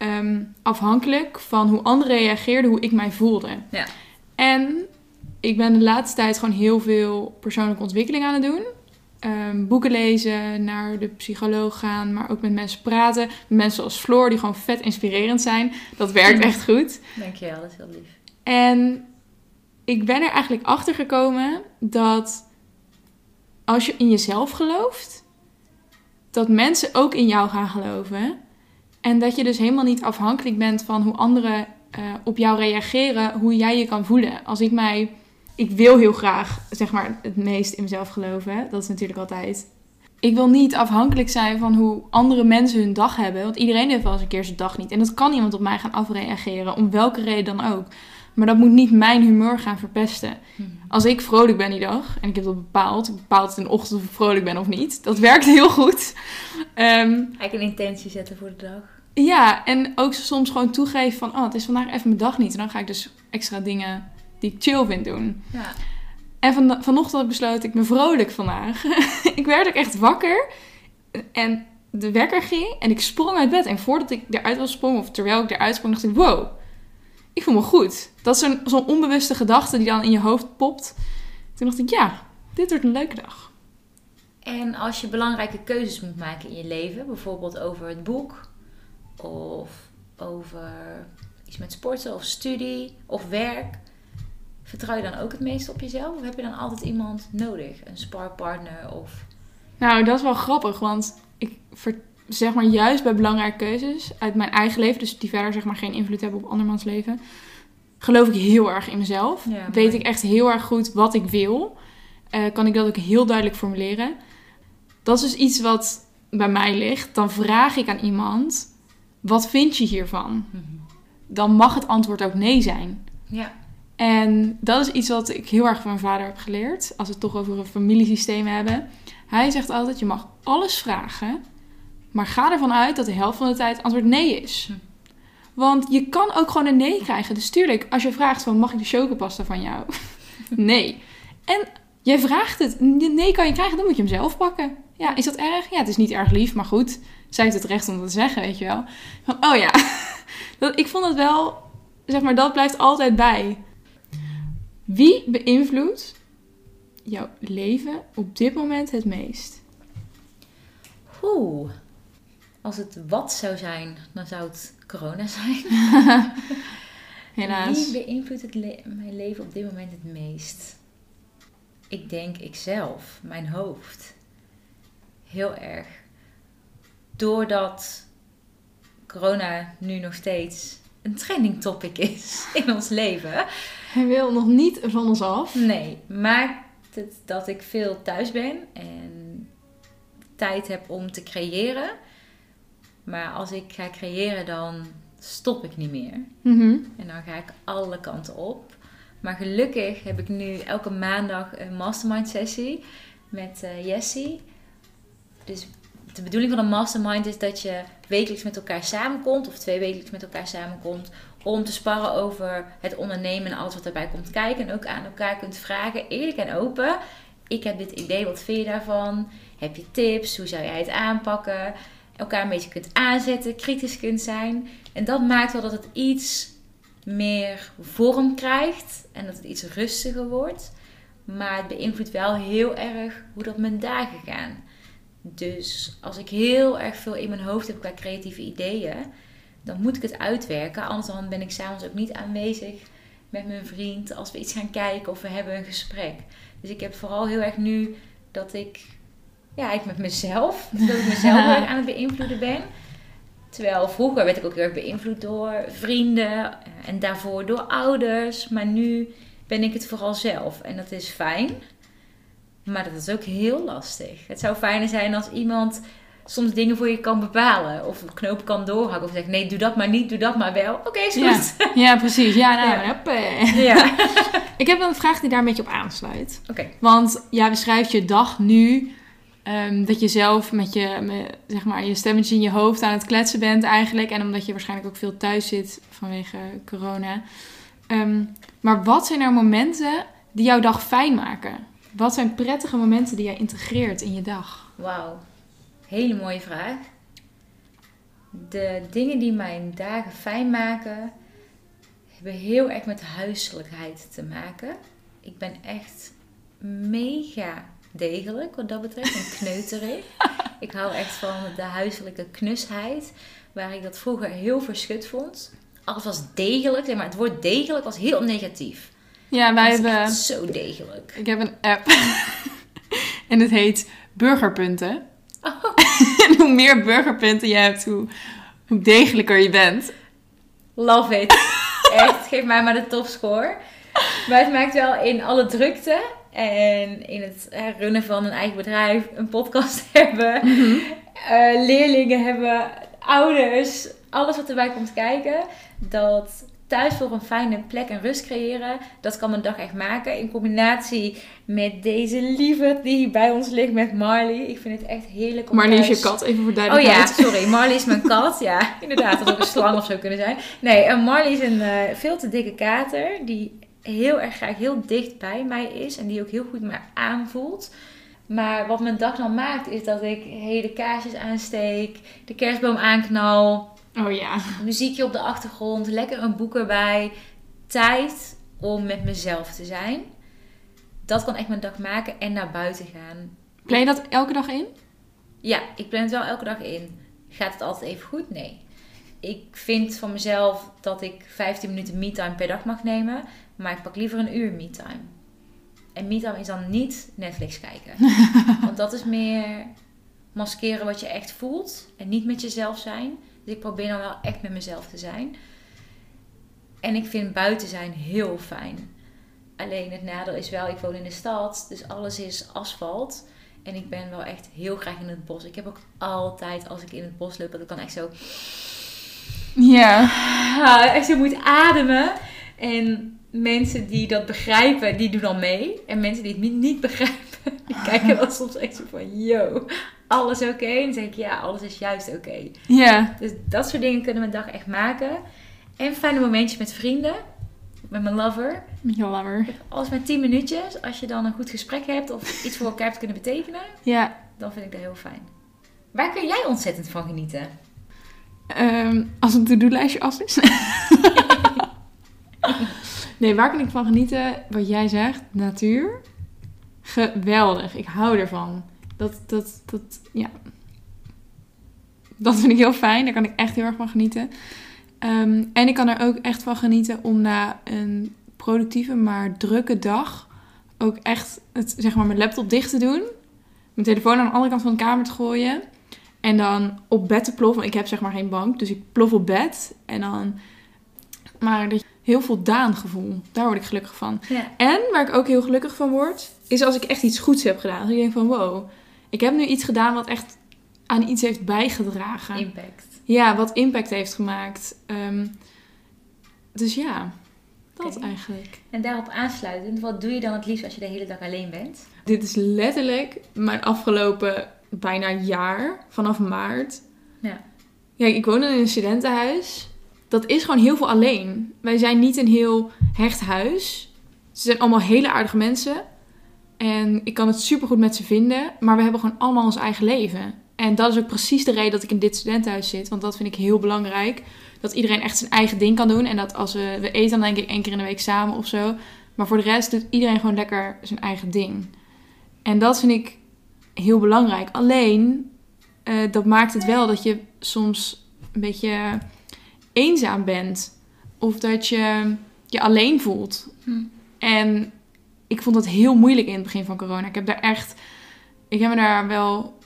ehm, afhankelijk van hoe anderen reageerden, hoe ik mij voelde. Ja. En ik ben de laatste tijd gewoon heel veel persoonlijke ontwikkeling aan het doen. Ehm, boeken lezen, naar de psycholoog gaan, maar ook met mensen praten. Met mensen zoals Floor, die gewoon vet inspirerend zijn. Dat werkt echt goed. Dankjewel, dat is heel lief. En ik ben er eigenlijk achter gekomen dat als je in jezelf gelooft, dat mensen ook in jou gaan geloven. En dat je dus helemaal niet afhankelijk bent van hoe anderen eh, op jou reageren, hoe jij je kan voelen. Als ik mij. Ik wil heel graag, zeg maar, het meest in mezelf geloven. Dat is natuurlijk altijd. Ik wil niet afhankelijk zijn van hoe andere mensen hun dag hebben. Want iedereen heeft wel eens een keer zijn dag niet. En dat kan iemand op mij gaan afreageren, om welke reden dan ook. Maar dat moet niet mijn humeur gaan verpesten. Als ik vrolijk ben die dag, en ik heb dat bepaald, ik bepaal het in de ochtend of ik vrolijk ben of niet. Dat werkt heel goed. Eigenlijk een intentie zetten voor de dag. ja, en ook soms gewoon toegeven van, oh, het is vandaag even mijn dag niet. En dan ga ik dus extra dingen die ik chill vind doen. Ja. En van, vanochtend had ik ben vrolijk vandaag. ik werd ook echt wakker. En de wekker ging en ik sprong uit bed. En voordat ik eruit was sprong, of terwijl ik eruit sprong, dacht ik, wow, ik voel me goed. Dat is zo'n zo'n onbewuste gedachte die dan in je hoofd popt. Toen dacht ik, ja, dit wordt een leuke dag. En als je belangrijke keuzes moet maken in je leven, bijvoorbeeld over het boek of over iets met sporten of studie of werk, vertrouw je dan ook het meest op jezelf? Of heb je dan altijd iemand nodig? Een sparpartner of... Nou, dat is wel grappig, want ik ver- zeg maar juist bij belangrijke keuzes uit mijn eigen leven, dus die verder zeg maar geen invloed hebben op andermans leven, geloof ik heel erg in mezelf. Ja, Weet ik echt heel erg goed wat ik wil. Eh, kan ik dat ook heel duidelijk formuleren. Dat is dus iets wat bij mij ligt. Dan vraag ik aan iemand, wat vind je hiervan? Mhm. Dan mag het antwoord ook nee zijn. Ja. En dat is iets wat ik heel erg van mijn vader heb geleerd. Als we het toch over een familiesysteem hebben. Hij zegt altijd, je mag alles vragen. Maar ga ervan uit dat de helft van de tijd antwoord nee is. Hm. Want je kan ook gewoon een nee krijgen. Dus tuurlijk, als je vraagt van, mag ik de chocopasta van jou? nee. En jij vraagt het. Nee kan je krijgen, dan moet je hem zelf pakken. Ja, is dat erg? Ja, het is niet erg lief, maar goed. Zij heeft het recht om dat te zeggen, weet je wel. Van, oh ja. Dat, ik vond het wel, zeg maar, dat blijft altijd bij. Wie beïnvloedt jouw leven op dit moment het meest? Oeh. Als het wat zou zijn, dan zou het corona zijn. Helaas. Wie beïnvloedt het le- mijn leven op dit moment het meest? Ik denk ikzelf, mijn hoofd. Heel erg. Doordat corona nu nog steeds een trending topic is in ons leven. Hij wil nog niet van ons af. Nee, maakt het dat ik veel thuis ben en tijd heb om te creëren. Maar als ik ga creëren, dan stop ik niet meer. Mhm. En dan ga ik alle kanten op. Maar gelukkig heb ik nu elke maandag een mastermind sessie met eh, Jessie. Dus de bedoeling van een mastermind is dat je wekelijks met elkaar samenkomt, of twee wekelijks met elkaar samenkomt, om te sparren over het ondernemen en alles wat erbij komt kijken. En ook aan elkaar kunt vragen, eerlijk en open. Ik heb dit idee, wat vind je daarvan? Heb je tips? Hoe zou jij het aanpakken? Elkaar een beetje kunt aanzetten, kritisch kunt zijn. En dat maakt wel dat het iets meer vorm krijgt en dat het iets rustiger wordt. Maar het beïnvloedt wel heel erg hoe dat mijn dagen gaan. Dus als ik heel erg veel in mijn hoofd heb qua creatieve ideeën, dan moet ik het uitwerken. Anders dan ben ik s'avonds ook niet aanwezig met mijn vriend als we iets gaan kijken of we hebben een gesprek. Dus ik heb vooral heel erg nu dat ik, ja, ik met mezelf, dat ik mezelf erg aan het beïnvloeden ben. Terwijl vroeger werd ik ook heel erg beïnvloed door vrienden eh, en daarvoor door ouders. Maar nu ben ik het vooral zelf. En dat is fijn. Maar dat is ook heel lastig. Het zou fijner zijn als iemand soms dingen voor je kan bepalen. Of een knoop kan doorhakken. Of zegt, nee, doe dat maar niet, doe dat maar wel. Oké, is Ja. goed. Ja, precies. Ja, nou, Ja. hoppé. Ja. Ik heb wel een vraag die daar een beetje op aansluit. Oké. Want jij beschrijft je dag nu. Ehm, dat je zelf met je, zeg maar, je stemmetje in je hoofd aan het kletsen bent eigenlijk. En omdat je waarschijnlijk ook veel thuis zit vanwege corona. Ehm, maar wat zijn er momenten die jouw dag fijn maken? Wat zijn prettige momenten die jij integreert in je dag? Wauw. Hele mooie vraag. De dingen die mijn dagen fijn maken, hebben heel erg met huiselijkheid te maken. Ik ben echt mega degelijk wat dat betreft en kneuterig. ik hou echt van de huiselijke knusheid, waar ik dat vroeger heel verschut vond. Alles was degelijk, zeg maar het woord degelijk was heel negatief. Ja, wij Het is hebben... zo degelijk. Ik heb een app. en het heet Burgerpunten. Oh. en hoe meer burgerpunten je hebt, hoe Hoe degelijker je bent. Love it. Echt, geef mij maar de topscore. Maar het maakt wel in alle drukte en in het runnen van een eigen bedrijf, een podcast hebben, eh, leerlingen hebben, ouders, alles wat erbij komt kijken, dat thuis voor een fijne plek en rust creëren, dat kan mijn dag echt maken. In combinatie met deze lieve die hier bij ons ligt met Marley. Ik vind het echt heerlijk om Marley is je kat, even voor Oh ja, duidelijkheid. sorry. Marley is mijn kat. Ja, inderdaad. Dat ook een slang of zo kunnen zijn. Nee, en Marley is een eh, veel te dikke kater. Die heel erg graag heel dicht bij mij is. En die ook heel goed me aanvoelt. Maar wat mijn dag dan maakt, is dat ik hele kaarsjes aansteek. De kerstboom aanknal. Oh ja. Muziekje op de achtergrond. Lekker een boek erbij. Tijd om met mezelf te zijn. Dat kan echt mijn dag maken. En naar buiten gaan. Plan je dat elke dag in? Ja, ik plan het wel elke dag in. Gaat het altijd even goed? Nee. Ik vind van mezelf dat ik 15 minuten me-time per dag mag nemen. Maar ik pak liever een uur me-time. En me-time is dan niet Netflix kijken. Want dat is meer maskeren wat je echt voelt. En niet met jezelf zijn. Dus ik probeer dan wel echt met mezelf te zijn. En ik vind buiten zijn heel fijn. Alleen het nadeel is wel, ik woon in de stad. Dus alles is asfalt. En ik ben wel echt heel graag in het bos. Ik heb ook altijd, als ik in het bos loop, dat ik dan echt zo, Ja. ah, echt zo moet ademen. En mensen die dat begrijpen, die doen dan mee. En mensen die het niet- begrijpen, die kijken dan soms echt zo van, yo, alles oké? En dan zeg ik, ja, alles is juist oké. Ja. Dus dat soort dingen kunnen mijn dag echt maken. En fijne momentjes met vrienden. Met mijn lover. Met je lammer. Alles met 10 minuutjes. Als je dan een goed gesprek hebt of iets voor elkaar hebt kunnen betekenen. Ja. Dan vind ik dat heel fijn. Waar kun jij ontzettend van genieten? Ehm, als een to-do-lijstje af is. nee, waar kan ik van genieten? Wat jij zegt, natuur. Geweldig. Ik hou ervan. Dat, dat, dat, ja. Dat vind ik heel fijn. Daar kan ik echt heel erg van genieten. Ehm, en ik kan er ook echt van genieten om na een productieve, maar drukke dag ook echt het, zeg maar, mijn laptop dicht te doen. Mijn telefoon aan de andere kant van de kamer te gooien. En dan op bed te ploffen. Ik heb zeg maar geen bank, dus ik plof op bed. En dan... Maar dat heel voldaan gevoel. Daar word ik gelukkig van. Ja. En waar ik ook heel gelukkig van word, is als ik echt iets goeds heb gedaan. Als ik denk van wow, ik heb nu iets gedaan wat echt aan iets heeft bijgedragen. Impact. Ja, wat impact heeft gemaakt. Ehm, dus ja, dat eigenlijk. En daarop aansluitend, wat doe je dan het liefst als je de hele dag alleen bent? Dit is letterlijk mijn afgelopen bijna jaar, vanaf maart. Ja. Ja, ik woon in een studentenhuis. Dat is gewoon heel veel alleen. Wij zijn niet een heel hecht huis. Ze zijn allemaal hele aardige mensen. En ik kan het supergoed met ze vinden. Maar we hebben gewoon allemaal ons eigen leven. En dat is ook precies de reden dat ik in dit studentenhuis zit. Want dat vind ik heel belangrijk. Dat iedereen echt zijn eigen ding kan doen. En dat als we, we eten dan denk ik één keer in de week samen of zo. Maar voor de rest doet iedereen gewoon lekker zijn eigen ding. En dat vind ik heel belangrijk. Alleen, eh, dat maakt het wel dat je soms een beetje eenzaam bent. Of dat je je alleen voelt. Hm. En ik vond dat heel moeilijk in het begin van corona. Ik heb daar echt... Ik heb me daar wel...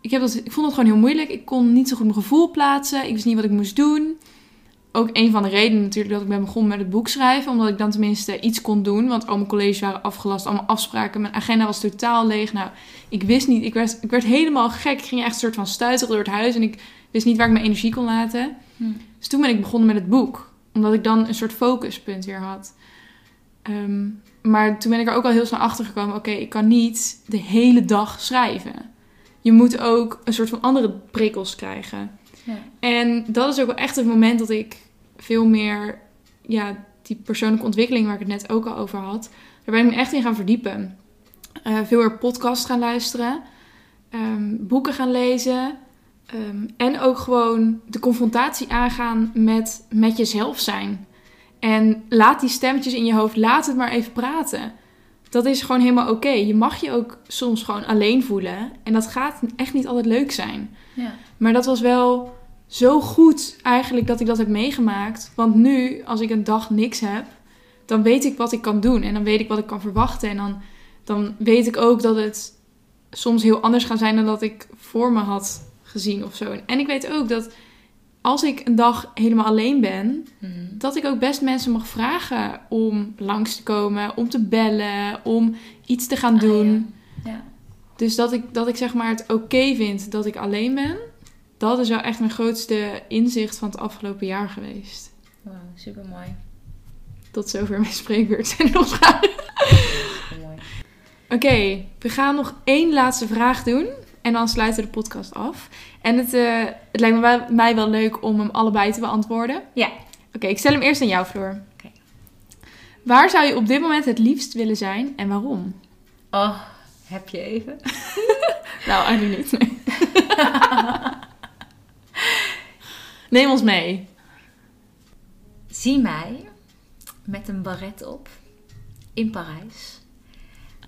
Ik, heb dat, ik vond het gewoon heel moeilijk. Ik kon niet zo goed mijn gevoel plaatsen. Ik wist niet wat ik moest doen. Ook een van de redenen natuurlijk dat ik ben begonnen met het boek schrijven. Omdat ik dan tenminste iets kon doen. Want al mijn colleges waren afgelast. Allemaal afspraken. Mijn agenda was totaal leeg. Nou, ik wist niet. Ik werd, ik werd helemaal gek. Ik ging echt een soort van stuiteren door het huis. En ik wist niet waar ik mijn energie kon laten. Hm. Dus toen ben ik begonnen met het boek. Omdat ik dan een soort focuspunt weer had. Ehm, maar toen ben ik er ook al heel snel achter gekomen. Oké, ik kan niet de hele dag schrijven. Je moet ook een soort van andere prikkels krijgen. Ja. En dat is ook wel echt het moment dat ik veel meer... Ja, die persoonlijke ontwikkeling waar ik het net ook al over had. Daar ben ik me echt in gaan verdiepen. Eh, veel meer podcasts gaan luisteren. ehm, boeken gaan lezen. Ehm, en ook gewoon de confrontatie aangaan met, met jezelf zijn. En laat die stemmetjes in je hoofd, laat het maar even praten. Dat is gewoon helemaal oké. Je mag je ook soms gewoon alleen voelen. En dat gaat echt niet altijd leuk zijn. Ja. Maar dat was wel zo goed eigenlijk dat ik dat heb meegemaakt. Want nu, als ik een dag niks heb, dan weet ik wat ik kan doen. En dan weet ik wat ik kan verwachten. En dan, dan weet ik ook dat het soms heel anders gaat zijn dan dat ik voor me had gezien of zo. En ik weet ook dat als ik een dag helemaal alleen ben, Mhm. dat ik ook best mensen mag vragen om langs te komen, om te bellen, om iets te gaan Ah, doen. ja. Ja. Dus dat ik, dat ik zeg maar het oké vind dat ik alleen ben, dat is wel echt mijn grootste inzicht van het afgelopen jaar geweest. Super mooi. Tot zover mijn spreekbeurt. Er nog vragen? Mooi. Oké, we gaan nog één laatste vraag doen. En dan sluiten we de podcast af. En het, eh, het lijkt me wel- mij wel leuk om hem allebei te beantwoorden. Ja. Oké, ik stel hem eerst aan jou, Floor. Oké. Waar zou je op dit moment het liefst willen zijn en waarom? Oh, heb je even? Nou, eigenlijk niet. Nee. Neem ons mee. Zie mij met een baret op in Parijs.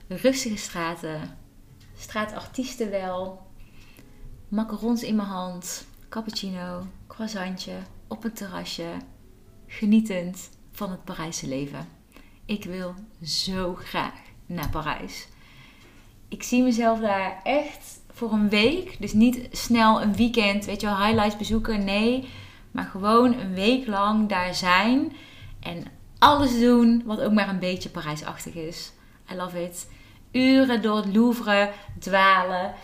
Rustige straten, straatartiesten wel, macarons in mijn hand, cappuccino, croissantje op een terrasje, genietend van het Parijse leven. Ik wil zo graag naar Parijs. Ik zie mezelf daar echt voor een week, dus niet snel een weekend, weet je wel, highlights bezoeken, nee. Maar gewoon een week lang daar zijn en alles doen wat ook maar een beetje Parijsachtig is. I love it. Uren door het Louvre dwalen.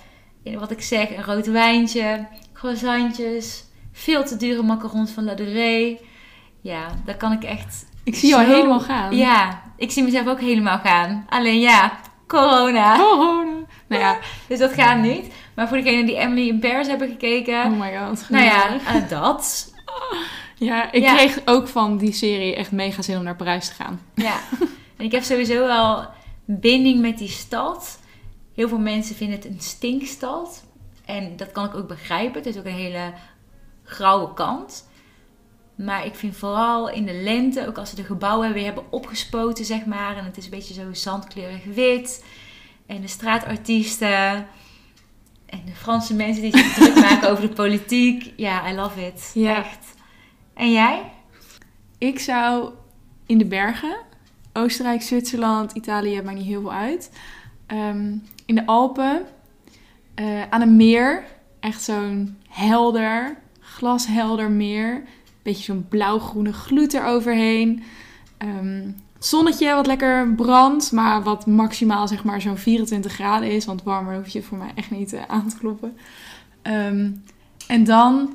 In wat ik zeg, een rood wijntje, croissantjes, veel te dure macarons van La Durée. Ja, daar kan ik echt... Ik zie jou zo- helemaal gaan. Ja, ik zie mezelf ook helemaal gaan. Alleen ja, corona. Oh, nou ja. Dus dat gaat niet. Maar voor degenen die Emily in Paris hebben gekeken... Oh my god. nou ja, dat. Ja, ik Ja. kreeg ook van die serie echt mega zin om naar Parijs te gaan. Ja, en ik heb sowieso wel binding met die stad. Heel veel mensen vinden het een stinkstad. En dat kan ik ook begrijpen. Het is ook een hele grauwe kant. Maar ik vind vooral in de lente, ook als ze de gebouwen weer hebben opgespoten, zeg maar. En het is een beetje zo zandkleurig wit. En de straatartiesten. En de Franse mensen die zich druk maken over de politiek. Ja, I love it. Ja. Echt. En jij? Ik zou in de bergen, Oostenrijk, Zwitserland, Italië, maakt niet heel veel uit. Ehm, in de Alpen, eh, aan een meer, echt zo'n helder, glashelder meer. Beetje zo'n blauw-groene gloed eroverheen. Het zonnetje wat lekker brandt, maar wat maximaal zeg maar zo'n 24 graden is. Want warmer hoef je voor mij echt niet eh, aan te kloppen. Ehm, en dan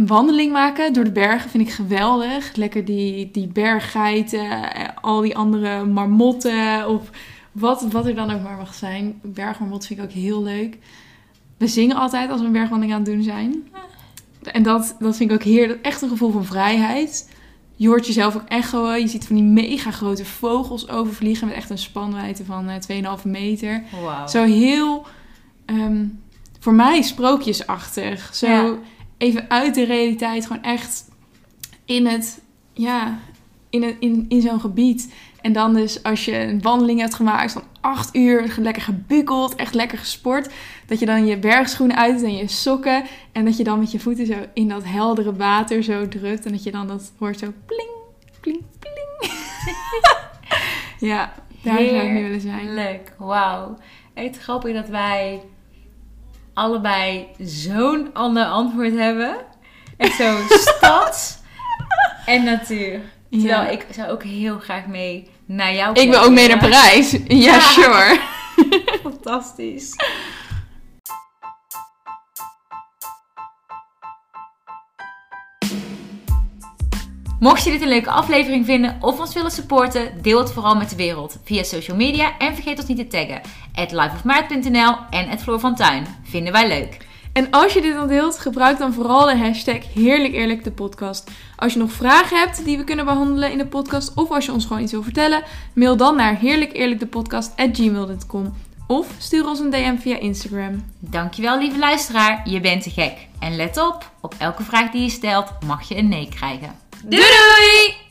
een wandeling maken door de bergen vind ik geweldig. Lekker die, die berggeiten, eh, al die andere marmotten of wat, wat er dan ook maar mag zijn. Bergmarmot vind ik ook heel leuk. We zingen altijd als we een bergwandeling aan het doen zijn. En dat, dat vind ik ook heerlijk. Echt een gevoel van vrijheid. Je hoort jezelf ook echoen. Je ziet van die mega grote vogels overvliegen met echt een spanwijdte van eh, 2,5 meter. Wauw. Zo heel, ehm, voor mij sprookjesachtig. Zo Ja. Even uit de realiteit, gewoon echt in het, ja, in, het, in, in zo'n gebied. En dan dus als je een wandeling hebt gemaakt van acht uur, lekker gebukkeld, echt lekker gesport. Dat je dan je bergschoenen uit en je sokken. En dat je dan met je voeten zo in dat heldere water zo drukt. En dat je dan dat hoort zo pling, pling, pling. ja, daar zou ik nu willen zijn. Leuk, wauw. Echt grappig dat wij allebei zo'n ander antwoord hebben. Echt zo stad en natuur. Terwijl Ja. ik zou ook heel graag mee naar jouw Ik wil ook mee naar. Parijs. Ja, Ja. sure. Fantastisch. Mocht je dit een leuke aflevering vinden of ons willen supporten, deel het vooral met de wereld via social media en vergeet ons niet te taggen. At lifeofmaart.nl en at Floor van Tuin. Vinden wij leuk. En als je dit dan deelt, gebruik dan vooral de hashtag Heerlijk Eerlijk de podcast. Als je nog vragen hebt die we kunnen behandelen in de podcast, of als je ons gewoon iets wil vertellen, mail dan naar heerlijkeerlijkdepodcast.gmail.com of stuur ons een DM via Instagram. Dankjewel lieve luisteraar, je bent te gek. En let op, op elke vraag die je stelt mag je een nee krijgen. Doei doei!